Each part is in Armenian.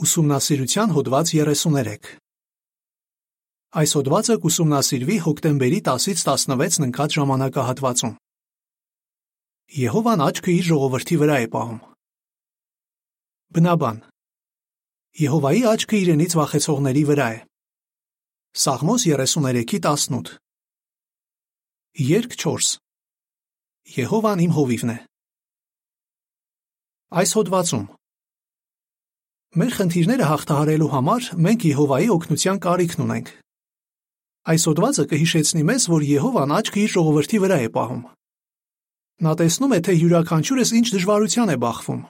Ուսումնասիրության հոդված 33 Այս հոդվածը կուսումնասիրվի հոկտեմբերի 10-ից 16-ն ընկած ժամանակահատվածում։ Եհովան աչքը իր ժողովրդի վրա է պահում։ Բնաբան Եհովայի աչքը իրենից վախեցողների վրա է։ Սաղմոս 33:18 Երկ 4 Եհովան իմ հովիվն է։ Այս հոդվածում Մեր խնդիրները հաղթահարելու համար մենք Եհովայի օգնության կարիքն ունենք։ Այս հոդվածը կհիշեցնի մեզ, որ Եհովան աչքը իր ժողովրդի վրա է պահում։ Նա տեսնում է, թե յուրաքանչյուրս ինչ դժվարության է բախվում,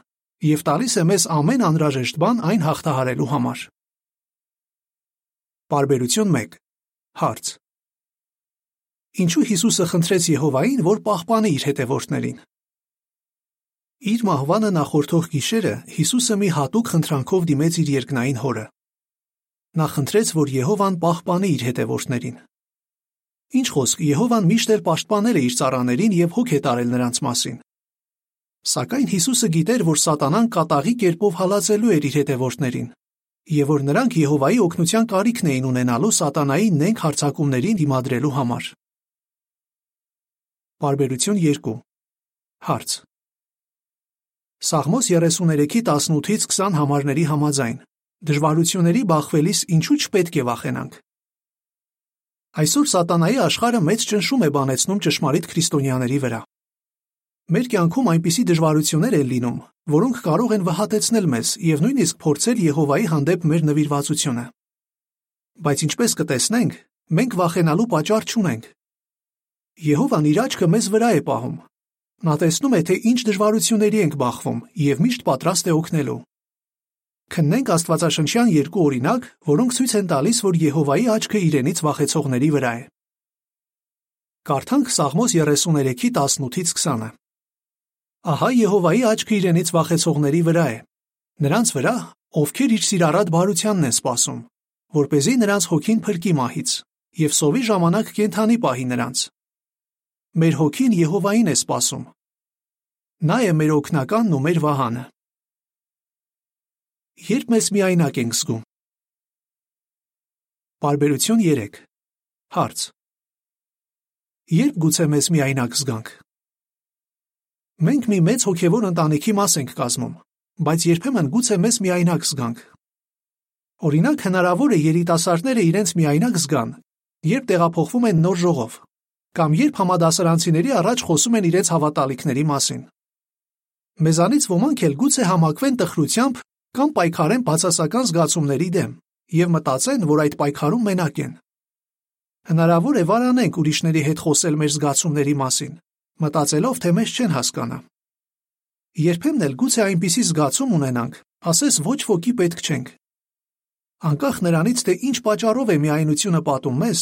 եւ տալիս է մեզ ամեն անհրաժեշտ բան այն հաղթահարելու համար։ Բարբերություն 1 Հարց. Ինչու Հիսուսը խնդրեց Եհովային, որ պահպանի իր հետևորդներին։ Իր մահվանը նախորդող գիշերը Հիսուսը մի հատուկ խնդրանքով դիմեց իր երկնային հորը։ Նա խնդրեց, որ Եհովան պահպանի իր հետևորդներին։ Ինչ խոսք, Եհովան միշտ էլ պաշտպանել իր ծառաներին եւ հոգ է տարել նրանց մասին։ Սակայն Հիսուսը գիտեր, որ Սատանան կատաղի կերպով հալածելու էր իր հետևորդներին, եւ որ նրանք Եհովայի օգնության կարիքն էին ունենալու Սատանայի նենք հարցակումներին դիմադրելու համար։ Բարբերություն 2 Հարց Սաղմոս 33-18-ից 20 համարների համաձայն. Դժվարությունների բախվելիս ինչու չպետք է վախենանք։ Այսօր սատանայի աշխարհը մեծ ճնշում է բանեցնում ճշմարիտ քրիստոնյաների վրա։ Մեր կյանքում այնպիսի դժվարություններ են լինում, որոնք կարող են վհատեցնել մեզ եւ նույնիսկ փորձել Եհովայի հանդեպ մեր նվիրվածությունը։ Բայց ինչպես կտեսնենք, մենք վախենալու պատճառ չունենք։ Եհովան իր աչքը մեզ վրա է պահում, Նա տեսնում է, թե ինչ դժվարությունների ենք բախվում եւ միշտ պատրաստ է օգնելու։ Քննենք Աստվածաշնչյան երկու օրինակ, որոնք ցույց են տալիս, որ Եհովայի աչքը իրենից վախեցողների վրա է։ Կարդանք Սաղմոս 33-ի 18-ից 20-ը։ Ահա Եհովայի աչքը իրենից վախեցողների վրա է։ Նրանց վրա, ովքեր իր սիրառատ բարությանն են սпасում, որ เป զի նրանց հոգին փրկի մահից, եւ սովի ժամանակ կենթանի պահի նրանց, Մեր հոգին Եհովային է սпасում։ Նա է մեր օգնականն ու մեր վահանը։ Երբ մեզ միայնակ ենք զգում։ Բարբերություն 3։ Հարց. Երբ գուցե մեզ միայնակ զգանք։ Մենք մի մեծ հոգևոր ընտանիքի մաս ենք կազմում, բայց երբեմն գուցե մեզ միայնակ զգանք։ Օրինակ հնարավոր է երիտասարդները իրենց միայնակ զգան, երբ տեղափոխվում են նոր ժողով կամ երբ համադասարանցիների առաջ խոսում են իրենց հավատալիքների մասին։ Մեզանից ոմանք էլ գուցե համակվեն տխրությամբ կամ պայքարեն բացասական զգացումների դեմ եւ մտածեն, որ այդ պայքարում մենակ են։ Հնարավոր է վարանենք ուրիշների հետ խոսել մեր զգացումների մասին, մտածելով, թե մեզ չեն հասկանա։ Երբեմն էլ գուցե այնպիսի զգացում ունենանք, ասես ոչ ոքի պետք չենք։ Անկախ նրանից, թե ինչ պատճառով է միայնությունը պատում մեզ,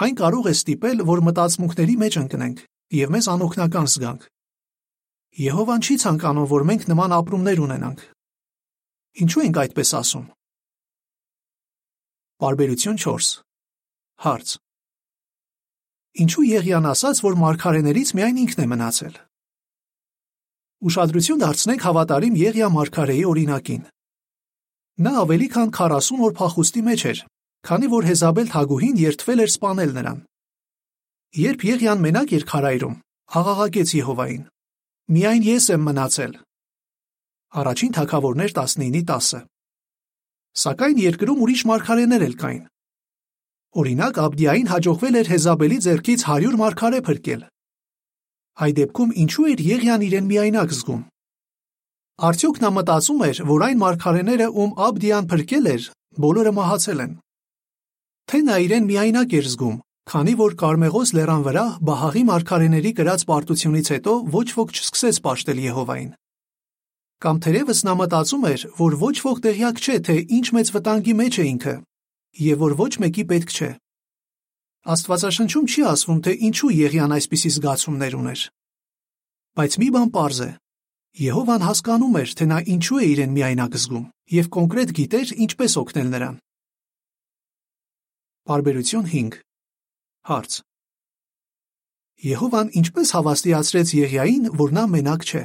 Այն կարող է ստիպել, որ մտածմունքների մեջ ընկնենք եւ մեզ անօգնական զգանք։ Եհովան չի ցանկանում, որ մենք նման ապրումներ ունենանք։ Ինչու ենք այդպես ասում։ Բարբերություն 4 Հարց. Ինչու Եղիան ասաց, որ մարգարեներից միայն ինքն է մնացել։ Ուշադրություն դարձնենք հավատարիմ Եղիա մարգարեի օրինակին։ Նա ավելի քան 40 օր փախուստի մեջ էր, քանի որ Հեզաբել Թագուհին երթվել էր սպանել նրան։ Երբ Եղիան մենակ էր քարայրում, աղաղակեց Եհովային. Միայն ես եմ մնացել։ Առաջին թագավորներ 19-ի 10-ը։ Սակայն երկրում ուրիշ մարգարեներ էլ կային։ Օրինակ Աբդիային հաջողվել էր Հեզաբելի ձեռքից 100 մարգարե փրկել։ Այդ դեպքում ինչու էր Եղիան իրեն միայնակ զգում։ Արդյոք նա մտածում էր, որ այն մարգարեները, ում Աբդիան փրկել էր, բոլորը մահացել են թե նա իրեն միայնակ էր զգում, քանի որ Կարմեղոս լեռան վրա Բահաղի մարգարեների կրած պարտությունից հետո ոչ ոք չսկսեց պաշտել Եհովային։ Կամ թերևս նա մտածում էր, որ ոչ ոք տեղյակ չէ, թե ինչ մեծ վտանգի մեջ է ինքը, եւ որ ոչ մեկի պետք չէ։ Աստվածաշնչում չի ասվում, թե ինչու Եղիան այսպիսի զգացումներ ուներ։ Բայց մի բան པարզ է. Եհովան հասկանում էր, թե նա ինչու է իրեն միայնակ զգում, եւ կոնկրետ գիտեր ինչպես օգնել նրան։ Բարբերություն 5 Հարց. Եհովան ինչպես հավաստիացրեց Եղիային, որ նա մենակ չէ։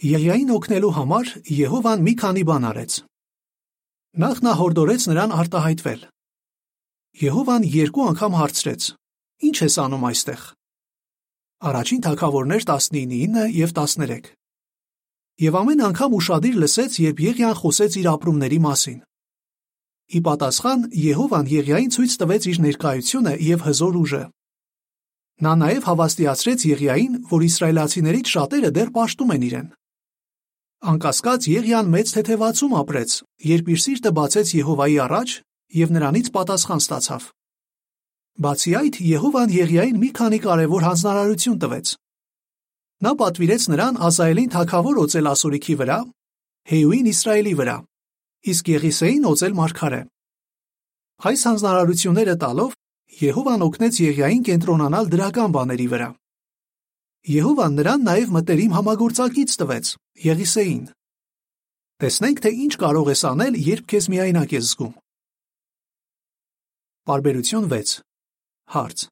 Եղիային օգնելու համար Եհովան մի քանի բան արեց։ Նախ նա հորդորեց նրան արտահայտվել։ Եհովան երկու անգամ հարցրեց. «Ինչ ես անում այստեղ»։ Առաջին թակավորներ 19:9 եւ 13։ Եվ ամեն անգամ ուրشادիր լսեց, երբ Եղիան խոսեց իր ապրումների մասին։ Ի պատասխան Եհովան Եղիային ցույց տվեց իր ներկայությունը եւ հզոր ուժը։ Նա նաև հավաստիացրեց Եղիային, որ իսրայելացիներից շատերը դեռ պաշտում են իրեն։ Անկասկած Եղիան մեծ թեթևացում ապրեց, երբ իր սիրտը բացեց Եհովայի առաջ եւ նրանից պատասխան ստացավ։ Բացի այդ, Եհովան Եղիային մի քանի կարևոր հանձնարարություն տվեց։ Նա պատվիրեց նրան Ազայելին թակավոր օծել Ասորիքի վրա, Հեյուին Իսրայելի վրա, իսկ Եղիսեին օծել մարգարե։ Այս հանձնարարությունները տալով Եհովան օգնեց Եղիային կենտրոնանալ դրական բաների վրա։ Եհովան նրան նաև մտերիմ համագործակից տվեց՝ Եղիսեին։ Տեսնենք, թե ինչ կարող ես անել, երբ քեզ միայնակ ես զգում։ Բարբերություն 6 Հարց.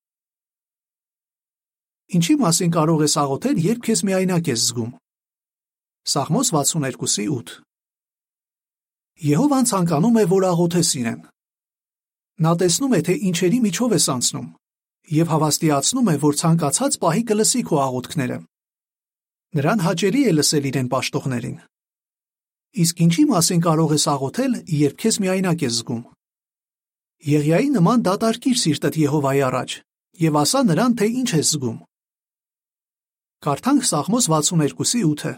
Ինչի մասին կարող ես աղոթել, երբ քեզ միայնակ ես զգում։ Սաղմոս 62:8 Եհովան ցանկանում է, որ աղոթես իրեն։ Նա տեսնում է, թե ինչերի միջով ես անցնում եւ հավաստիացնում է, որ ցանկացած պահի կլսի քո աղոթքները։ Նրան հաճելի է լսել իրեն պաշտողներին։ Իսկ ինչի մասին կարող ես աղոթել, երբ քեզ միայնակ ես զգում։ Եղիայի նման դատարկիր սիրտդ Եհովայի առաջ եւ ասա նրան, թե ինչ ես զգում։ Կարդանք Սաղմոս 62-ի 8-ը։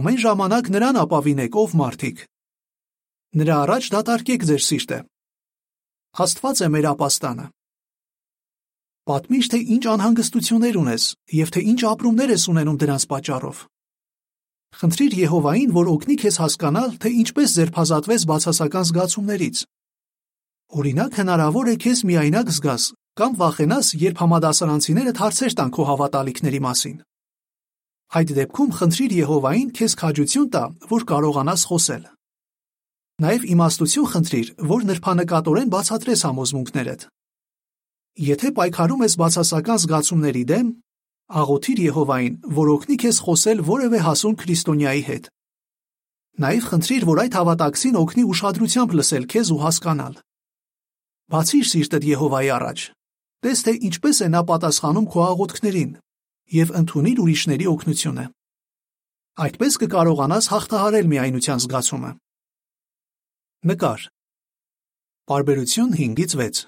Ամեն ժամանակ նրան ապավինեք, ով մարդիկ։ Նրա առաջ դատարկեք ձեր սիրտը։ Աստված է մեր ապաստանը։ Պատմիր, թե ինչ անհանգստություններ ունես եւ թե ինչ ապրումներ ես ունենում դրանց պատճառով։ Խնդրիր Եհովային, որ օգնի քեզ հասկանալ, թե ինչպես ձերբազատվես բացասական զգացումներից։ Օրինակ, հնարավոր է քեզ միայնակ զգաս կամ վախենաս, երբ համադասարանցիները հարցեր տան քո հավատալիքների մասին։ Այդ դեպքում խնդրիր Եհովային քեզ քաջություն տա, որ կարողանաս խոսել։ Նաև իմաստություն խնդրիր, որ նրբանկատորեն բացատրես համոզմունքներդ։ Եթե պայքարում ես բացասական զգացումների դեմ, աղոթիր Եհովային, որ օգնի քեզ խոսել որևէ հասուն քրիստոնյայի հետ։ Նաև խնդրիր, որ այդ հավատակցին օգնի ուշադրությամբ լսել քեզ ու հասկանալ։ Բացիր սիրտդ Եհովայի առաջ։ Տես թե ինչպես է նա պատասխանում քո աղոթքներին եւ ընդունիր ուրիշների օգնությունը։ Այդպես կկարողանաս հաղթահարել միայնության զգացումը։ Նկար։ Բարբերություն 5-ից 6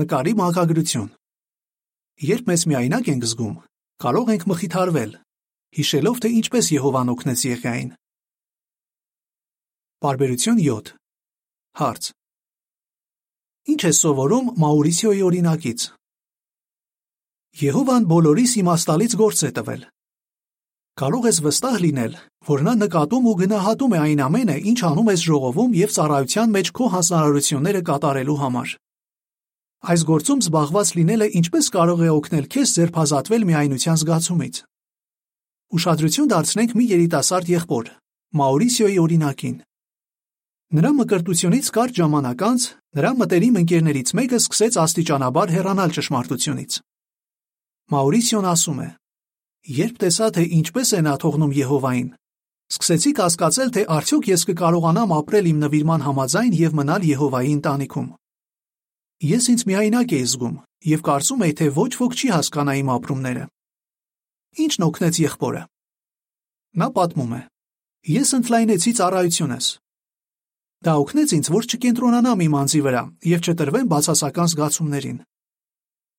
Նկարի մակագրություն Երբ մեզ միայնակ ենք զգում, կարող ենք մխիթարվել, հիշելով, թե ինչպես Եհովան օգնեց Եղիային։ Բարբերություն 7 Հարց. Ինչ է սովորում Մաուրիսիոյի օրինակից։ Եհովան բոլորիս իմաստալից գործ է տվել։ Կարող ես վստահ լինել, որ նա նկատում ու գնահատում է այն ամենը, ինչ անում ես ժողովում եւ ծառայության մեջ քո հանձնարարությունները կատարելու համար։ Այս գործում զբաղված լինելը ինչպես կարող է օգնել քեզ ձերբազատվել միայնության զգացումից։ Ուշադրություն դարձնենք մի երիտասարդ եղբոր՝ Մաուրիսիոյի օրինակին։ Նրա մկրտությունից կարճ ժամանակ անց նրա մտերիմ ընկերներից մեկը սկսեց աստիճանաբար հեռանալ ճշմարտությունից։ Մաուրիսիոն ասում է. Երբ տեսա, թե ինչպես է նա թողնում Եհովային, սկսեցի կասկածել, թե արդյոք ես կկարողանամ ապրել իմ նվիրման համաձայն եւ մնալ Եհովայի ընտանիքում։ Ես ինձ միայնակ էի զգում եւ կարծում էի, թե ոչ ոք չի հասկանա իմ ապրումները։ Ինչն օգնեց եղբորը։ Նա պատմում է. Ես ընդլայնեցի ծառայությունս։ Դա օգնեց ինձ, որ չկենտրոնանամ իմ անձի վրա եւ չտրվեմ բացասական զգացումներին։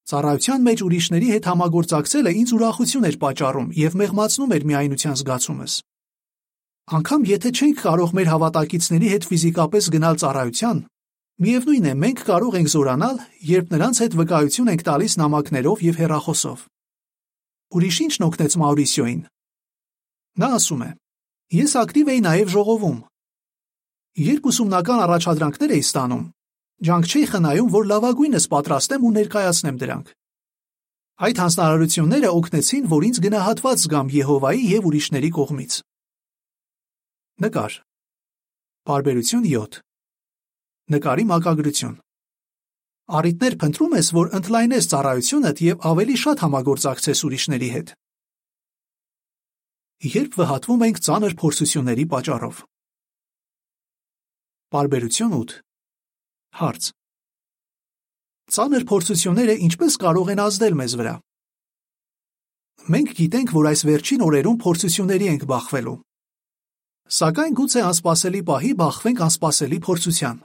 Ծառայության մեջ ուրիշների հետ համագործակցելը ինձ ուրախություն էր պատճառում եւ մեղմացնում էր միայնության զգացումս։ Անկամ եթե չենք կարող մեր հավատակիցների հետ ֆիզիկապես գնալ ծառայության, Միևնույն է, մենք կարող ենք զորանալ, երբ նրանց հետ վկայություն ենք տալիս նամակներով եւ հեռախոսով։ Ուրիշ ինչն օգնեց Մաուրիսիոին։ Նա ասում է. Ես ակտիվ էի նաեւ ժողովում։ Երբ ուսումնական առաջադրանքներ էի ստանում, ջանք չէի խնայում, որ լավագույնս պատրաստեմ ու ներկայացնեմ դրանք։ Այդ հանձնարարությունները օգնեցին, որ ինձ գնահատված զգամ Եհովայի եւ ուրիշների կողմից։ Նկար։ Բարբերություն 7 Նկարի մակագրություն Առիթներ փնտրում ես, որ ընդլայնես ծառայությունդ եւ ավելի շատ համագործակցես ուրիշների հետ։ երբ վհատվում ենք ծանր փորձությունների պատճառով։ Բարբերություն 8 Հարց. Ծանր փորձությունները ինչպես կարող են ազդել մեզ վրա։ Մենք գիտենք, որ այս վերջին օրերում փորձությունների ենք բախվելու։ Սակայն գուցե անսպասելի պահի բախվենք անսպասելի փորձության։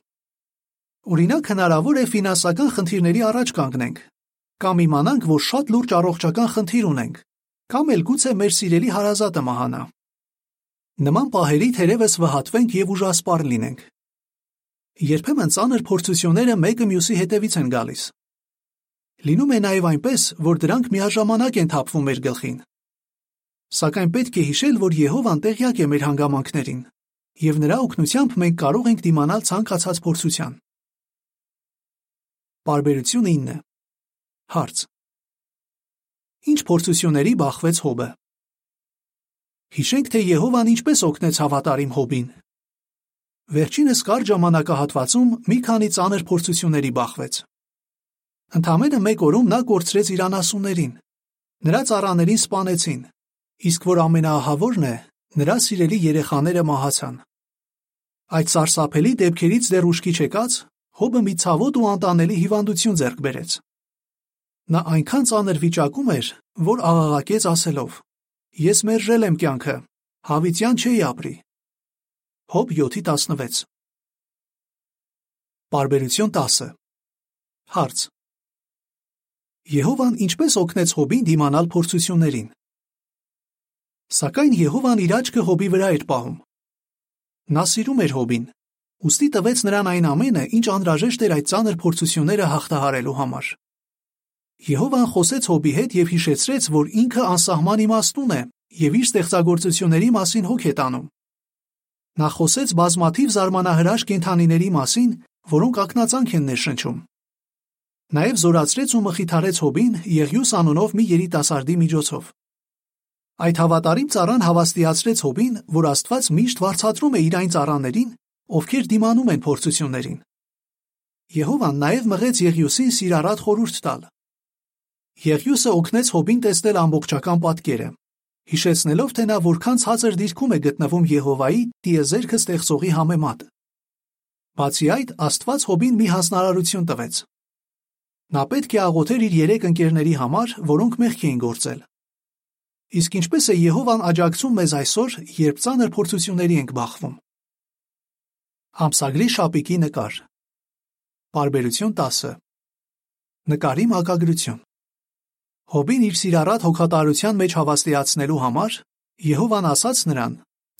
Օրինակ հնարավոր է ֆինանսական խնդիրների առաջ կանգնենք, կամ իմանանք, որ շատ լուրջ առողջական խնդիր ունենք, կամ էլ գուցե մեր սիրելի հարազատը մահանա։ Նման պահերի թերևս վհատվենք եւ ուժասպառ լինենք։ Երբեմն ծանր փորձությունները մեկը մյուսի հետևից են գալիս։ Լինում է նաև այնպես, որ դրանք միաժամանակ են թափվում մեր գլխին։ Սակայն պետք է հիշել, որ Եհովան տեղյակ է մեր հանգամանքներին, եւ նրա օգնությամբ մենք կարող ենք դիմանալ ցանկացած փորձության։ Բարբերություն 9 Հարց. Ինչ փորձությունների բախվեց Հոբը։ Հիշենք, թե Եհովան ինչպես օգնեց հավատարիմ Հոբին, Վերջինս կարճ ժամանակահատվածում մի քանի ծանր փորձությունների բախվեց։ Ընդամենը մեկ օրում նա կորցրեց իր անասուններին։ Նրա ծառաներին սպանեցին, իսկ որ ամենաահավորն է, նրա սիրելի երեխաները մահացան։ Այդ սարսափելի դեպքերից դեռ ուշքի չեկած, Հոբը մի ցավոտ ու անտանելի հիվանդություն ձեռք բերեց։ Նա այնքան ծանր վիճակում էր, որ աղաղակեց ասելով. Ես մերժել եմ կյանքը, հավիտյան չէի ապրի։ Հոբ 7:16 Բարբերություն 10 Հարց. Եհովան ինչպես օգնեց Հոբին դիմանալ փորձություններին։ Սակայն Եհովան իր աչքը Հոբի վրա էր պահում։ Նա սիրում էր Հոբին, ուստի տվեց նրան այն ամենը, ինչ անհրաժեշտ էր այդ ծանր փորձությունները հաղթահարելու համար։ Եհովան խոսեց Հոբի հետ եւ հիշեցրեց, որ ինքը անսահման իմաստուն է եւ իր ստեղծագործությունների մասին հոգ է տանում։ Նա խոսեց բազմաթիվ զարմանահրաշ կենդանիների մասին, որոնք ակնածանք են ներշնչում։ Նաև զորացրեց ու մխիթարեց Հոբին Եղյուս անունով մի երիտասարդի միջոցով։ Այդ հավատարիմ ծառան հավաստիացրեց Հոբին, որ Աստված միշտ վարձատրում է իր այն ծառաներին, ովքեր դիմանում են փորձություններին։ Եհովան նաև մղեց Եղյուսին սիրառատ խորուրդ տալ։ Եղյուսը օգնեց Հոբին տեսնել ամբողջական պատկերը, հիշեցնելով, թե նա որքան ցածր դիրքում է գտնվում Եհովայի տիեզերքը ստեղծողի համեմատ։ Բացի այդ, Աստված Հոբին մի հանձնարարություն տվեց։ Նա պետք է աղոթեր իր երեք ընկերների համար, որոնք մեղք էին գործել։ Իսկ ինչպես է Եհովան աջակցում մեզ այսօր, երբ ծանր փորձությունների ենք բախվում։ Ամսագրի շապիկի նկար։ Բարբերություն 10։ Նկարի մակագրություն։ Հոբին իր սիրառատ հոգատարության մեջ հավաստիացնելու համար Եհովան ասաց նրան,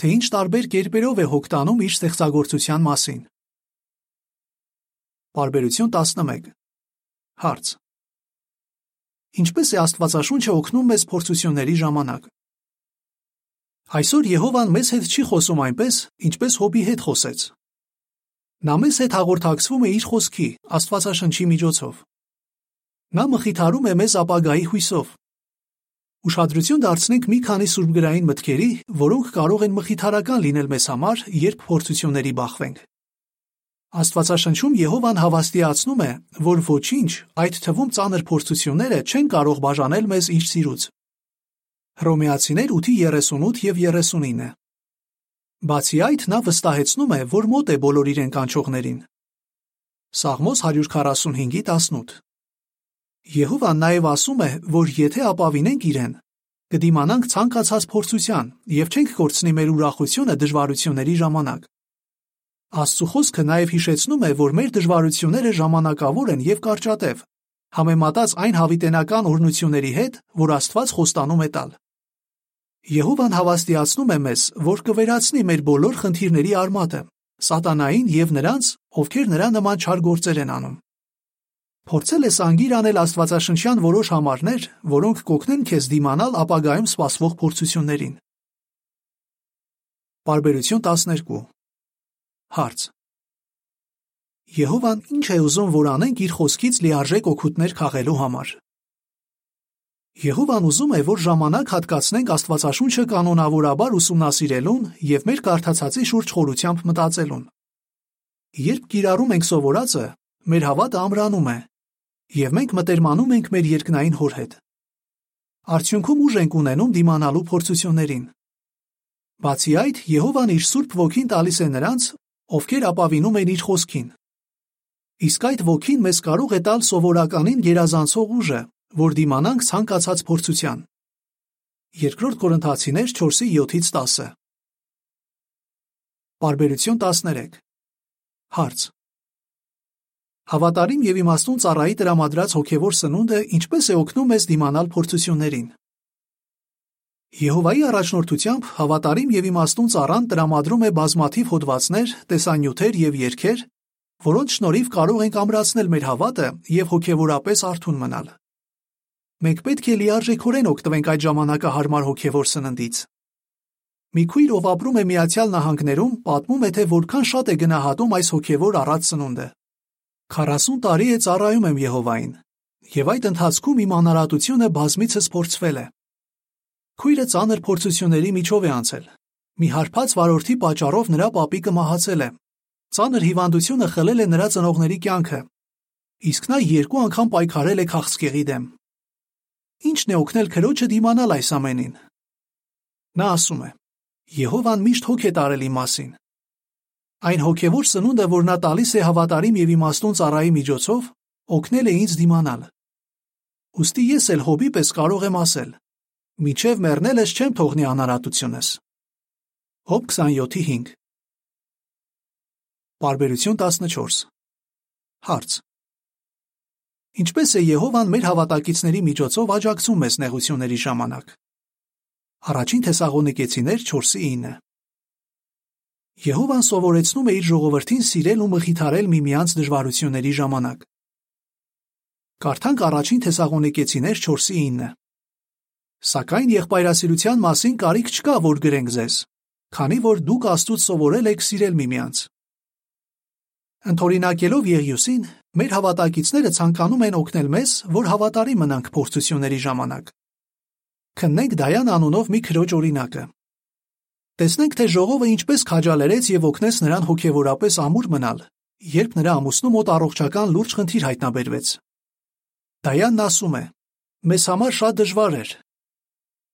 թե ինչ տարբեր կերպերով է հոգտանում իր ստեղծագործության մասին։ Բարբերություն 11 Հարց. Ինչպես է Աստվածաշունչը օգնում մեզ փորձությունների ժամանակ։ Այսօր Եհովան մեզ հետ չի խոսում այնպես, ինչպես Հոբի հետ խոսեց։ Նա մեզ հետ հաղորդակցվում է իր խոսքի, Աստվածաշնչի միջոցով։ Նա մխիթարում է մեզ ապագայի հույսով։ Ուշադրություն դարձնենք մի քանի սուրբգրային մտքերի, որոնք կարող են մխիթարական լինել մեզ համար, երբ փորձությունների բախվենք։ Աստվածաշնչում Եհովան հավաստիացնում է, որ ոչինչ, այդ թվում ծանր փորձությունները չեն կարող բաժանել մեզ իր սիրուց։ Հռոմեացիներ 8:38 եւ 39։ Բացի այդ, նա վստահեցնում է, որ մոտ է բոլոր իրեն կանչողներին։ Սաղմոս 145:18 Եհովան նաև ասում է, որ եթե ապավինենք իրեն, կդիմանանք ցանկացած փորձության եւ չենք կորցնի մեր ուրախությունը դժվարությունների ժամանակ։ Աստծո խոսքը նաև հիշեցնում է, որ մեր դժվարությունները ժամանակավոր են եւ կարճատև, համեմատած այն հավիտենական օրնությունների հետ, որ Աստված խոստանում է տալ։ Եհովան հավաստիացնում է մեզ, որ կվերացնի մեր բոլոր խնդիրների արմատը, սատանային եւ նրանց, ովքեր նրա նման չար գործեր են անում։ Փորձել ես անգիր անել Աստվածաշնչյան որոշ համարներ, որոնք կօգնեն քեզ դիմանալ ապագայում սպասվող փորձություններին։ Բարբերություն 12 Հարց. Եհովան ինչ է ուզում, որ անենք իր խոսքից լիարժեք օգուտներ քաղելու համար։ Եհովան ուզում է, որ ժամանակ հատկացնենք Աստվածաշունչը կանոնավորաբար ուսումնասիրելուն եւ մեր կարդացածի շուրջ խորությամբ մտածելուն։ Երբ կիրառում ենք սովորածը, մեր հավատը ամրանում է, եւ մենք մտերմանում ենք մեր երկնային հոր հետ։ Արդյունքում ուժ ենք ունենում դիմանալու փորձություններին։ Բացի այդ, Եհովան իր Սուրբ ոգին տալիս է նրանց, ովքեր ապավինում են իր խոսքին։ Իսկ այդ ոգին մեզ կարող է տալ սովորականին գերազանցող ուժը, որ դիմանանք ցանկացած փորձության։ Երկրորդ Կորինթացիներ 4:7-ից 10։ Բարբերություն 13։ Հարց. Հավատարիմ եւ իմաստուն ծառայի տրամադրած հոգեվոր սնունդը ինչպես է օգնում մեզ դիմանալ փորձություններին։ Եհովայի առաջնորդությամբ հավատարիմ եւ իմաստուն ծառան տրամադրում է բազմաթիվ հոդվածներ, տեսանյութեր եւ երգեր, որոնց շնորհիվ կարող ենք ամրացնել մեր հավատը եւ հոգեվորապես արթուն մնալ։ Մենք պետք է լիարժեքորեն օգտվենք այդ ժամանակահարմար հոգեվոր սննդից։ Մի քույր, ով ապրում է Միացյալ Նահանգներում, պատմում է, թե որքան շատ է գնահատում այս հոգեվոր առած սնունդը։ 40 տարի է ծառայում եմ Եհովային, եւ այդ ընթացքում իմ անարատությունը բազմիցս փորձվել է։ Քույրը ծանր փորձությունների միջով է անցել։ Մի հարբած վարորդի պատճառով նրա պապիկը մահացել է։ Ծանր հիվանդությունը խլել է նրա ծնողների կյանքը։ Իսկ նա երկու անգամ պայքարել է քաղցկեղի դեմ։ Ինչն է օգնել քրոջը դիմանալ այս ամենին։ Նա ասում է. Եհովան միշտ հոգ է տարել իմ մասին։ Այն հոգևոր սնունդը, որ նա տալիս է հավատարիմ եւ իմաստուն ծառայի միջոցով, օգնել է ինձ դիմանալ։ Ոստի ես էլ հոբի պես կարող եմ ասել. Միջև մեռնելս չեմ թողնի անարատությունս։ Հոբ 27:5 Բարբերություն 14 Հարց Ինչպես է Եհովան մեր հավատակիցների միջոցով աջակցում մեզ նեղությունների ժամանակ։ Առաջին Թեսաղոնիկեցիներ 4:9 Եհովան սովորեցնում է իր ժողովրդին սիրել ու մխիթարել միմյանց դժվարությունների ժամանակ։ Կարդանք առաջին Թեսաղոնիկեցիներ 4:9 Սակայն եղբայրասիրության մասին կարիք չկա, որ գրենք ձեզ, քանի որ դուք Աստծուց սովորել եք սիրել միմյանց։ Ընթորինակելով Եղիուսին, մեր հավատակիցները ցանկանում են օգնել մեզ, որ հավատարի մնանք փորձությունների ժամանակ։ Քննենք Դայան անունով մի քրոջ օրինակը։ Տեսնենք, թե ժողովը ինչպես քաջալերեց եւ օգնեց նրան հոգեվորապես ամուր մնալ, երբ նրա ամուսնու մոտ առողջական լուրջ խնդիր հայտնաբերվեց։ Դայանն ասում է. Մեզ համար շատ դժվար էր,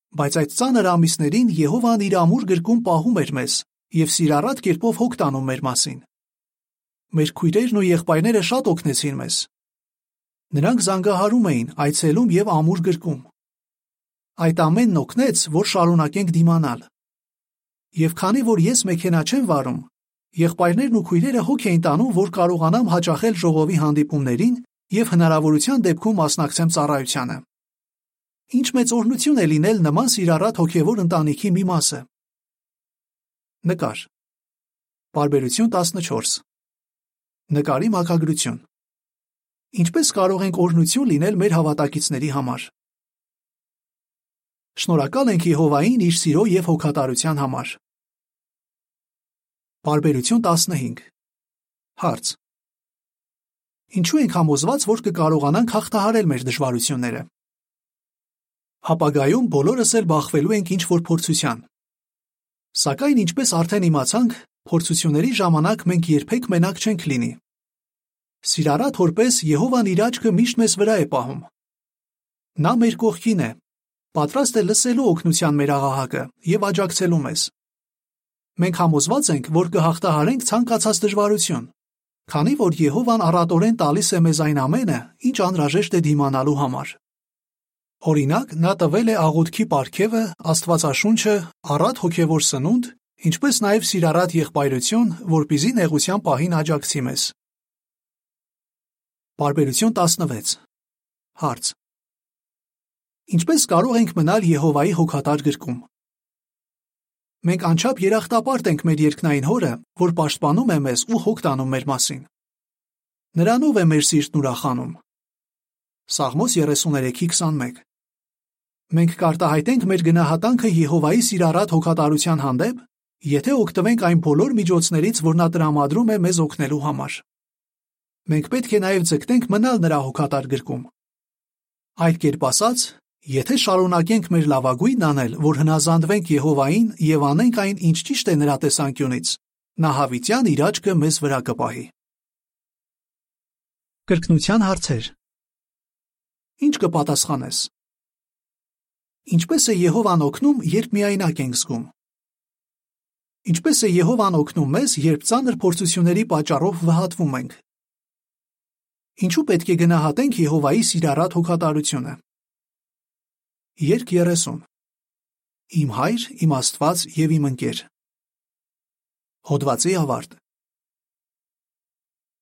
Բայց այդ ծանր ամիսներին Եհովան իր ամուր գրկում պահում էր մեզ եւ սիրառատ կերպով հոգ տանում մեր մասին։ Մեր քույրերն ու եղբայրները շատ օգնեցին մեզ։ Նրանք զանգահարում էին, այցելում եւ ամուր գրկում։ Այդ ամենն օգնեց, որ շարունակենք դիմանալ։ Եվ քանի որ ես մեքենա չեմ վարում, եղբայրներն ու քույրերը հոգ էին տանում, որ կարողանամ հաճախել ժողովի հանդիպումներին եւ հնարավորության դեպքում մասնակցեմ ծառայությանը։ Ինչ մեծ օրհնություն է լինել նման սիրառատ հոգևոր ընտանիքի մի մասը։ Նկար։ Բարբերություն 14։ Նկարի մակագրություն։ Ինչպես կարող ենք օրհնություն լինել մեր հավատակիցների համար։ Շնորհակալ ենք Եհովային իր սիրո եւ հոգատարության համար։ Բարբերություն 15։ Հարց. Ինչու ենք համոզված, որ կկարողանանք հաղթահարել մեր դժվարությունները։ Հապագայում բոլորս էլ բախվելու ենք ինչ-որ փորձության։ Սակայն ինչպես արդեն իմացանք, փորձությունների ժամանակ մենք երբեք մենակ չենք լինի։ Սիրառատ հորպես Եհովան իր աչքը միշտ մեզ վրա է պահում։ Նա մեր կողքին է, պատրաստ է լսելու օգնության մեր աղաղակը եւ աջակցելու մեզ։ Մենք համոզված ենք, որ կհաղթահարենք ցանկացած դժվարություն, քանի որ Եհովան առատորեն տալիս է մեզ այն ամենը, ինչ անհրաժեշտ է դիմանալու համար։ Օրինակ, նա տվել է աղոթքի պարգևը, Աստվածաշունչը, առատ հոգևոր սնունդ, ինչպես նաև սիրառատ եղբայրություն, որpիզի նեղության պահին աջակցի մեզ։ Բարբերություն 16 Հարց. Ինչպես կարող ենք մնալ Եհովայի հոգատար գրկում։ Մենք անչափ երախտապարտ ենք մեր երկնային հորը, որ պաշտպանում է մեզ ու հոգ տանում մեր մասին։ Նրանով է մեր սիրտն ուրախանում։ Սաղմոս 33:21 Մենք կարտահայտենք մեր գնահատանքը Եհովայի սիրառատ հոգատարության հանդեպ, եթե օգտվենք այն բոլոր միջոցներից, որ նա տրամադրում է մեզ օգնելու համար։ Մենք պետք է նաև ձգտենք մնալ նրա հոգատար գրկում։ Այլ կերպ ասած, եթե շարունակենք մեր լավագույնն անել, որ հնազանդվենք Եհովային եւ անենք այն, ինչ ճիշտ է նրա տեսանկյունից, նա հավիտյան իր աչքը մեզ վրա կպահի։ Կրկնության հարցեր Ինչ կպատասխանես Ինչպես է Եհովան օգնում, երբ միայնակ ենք զգում։ Ինչպես է Եհովան օգնում մեզ, երբ ծանր փորձությունների պատճառով վհատվում ենք։ Ինչու պետք է գնահատենք Եհովայի սիրառատ հոգատարությունը։ Երկ 30 Իմ հայր, իմ Աստված եւ իմ ընկեր։ Հոդվացի ավարտ։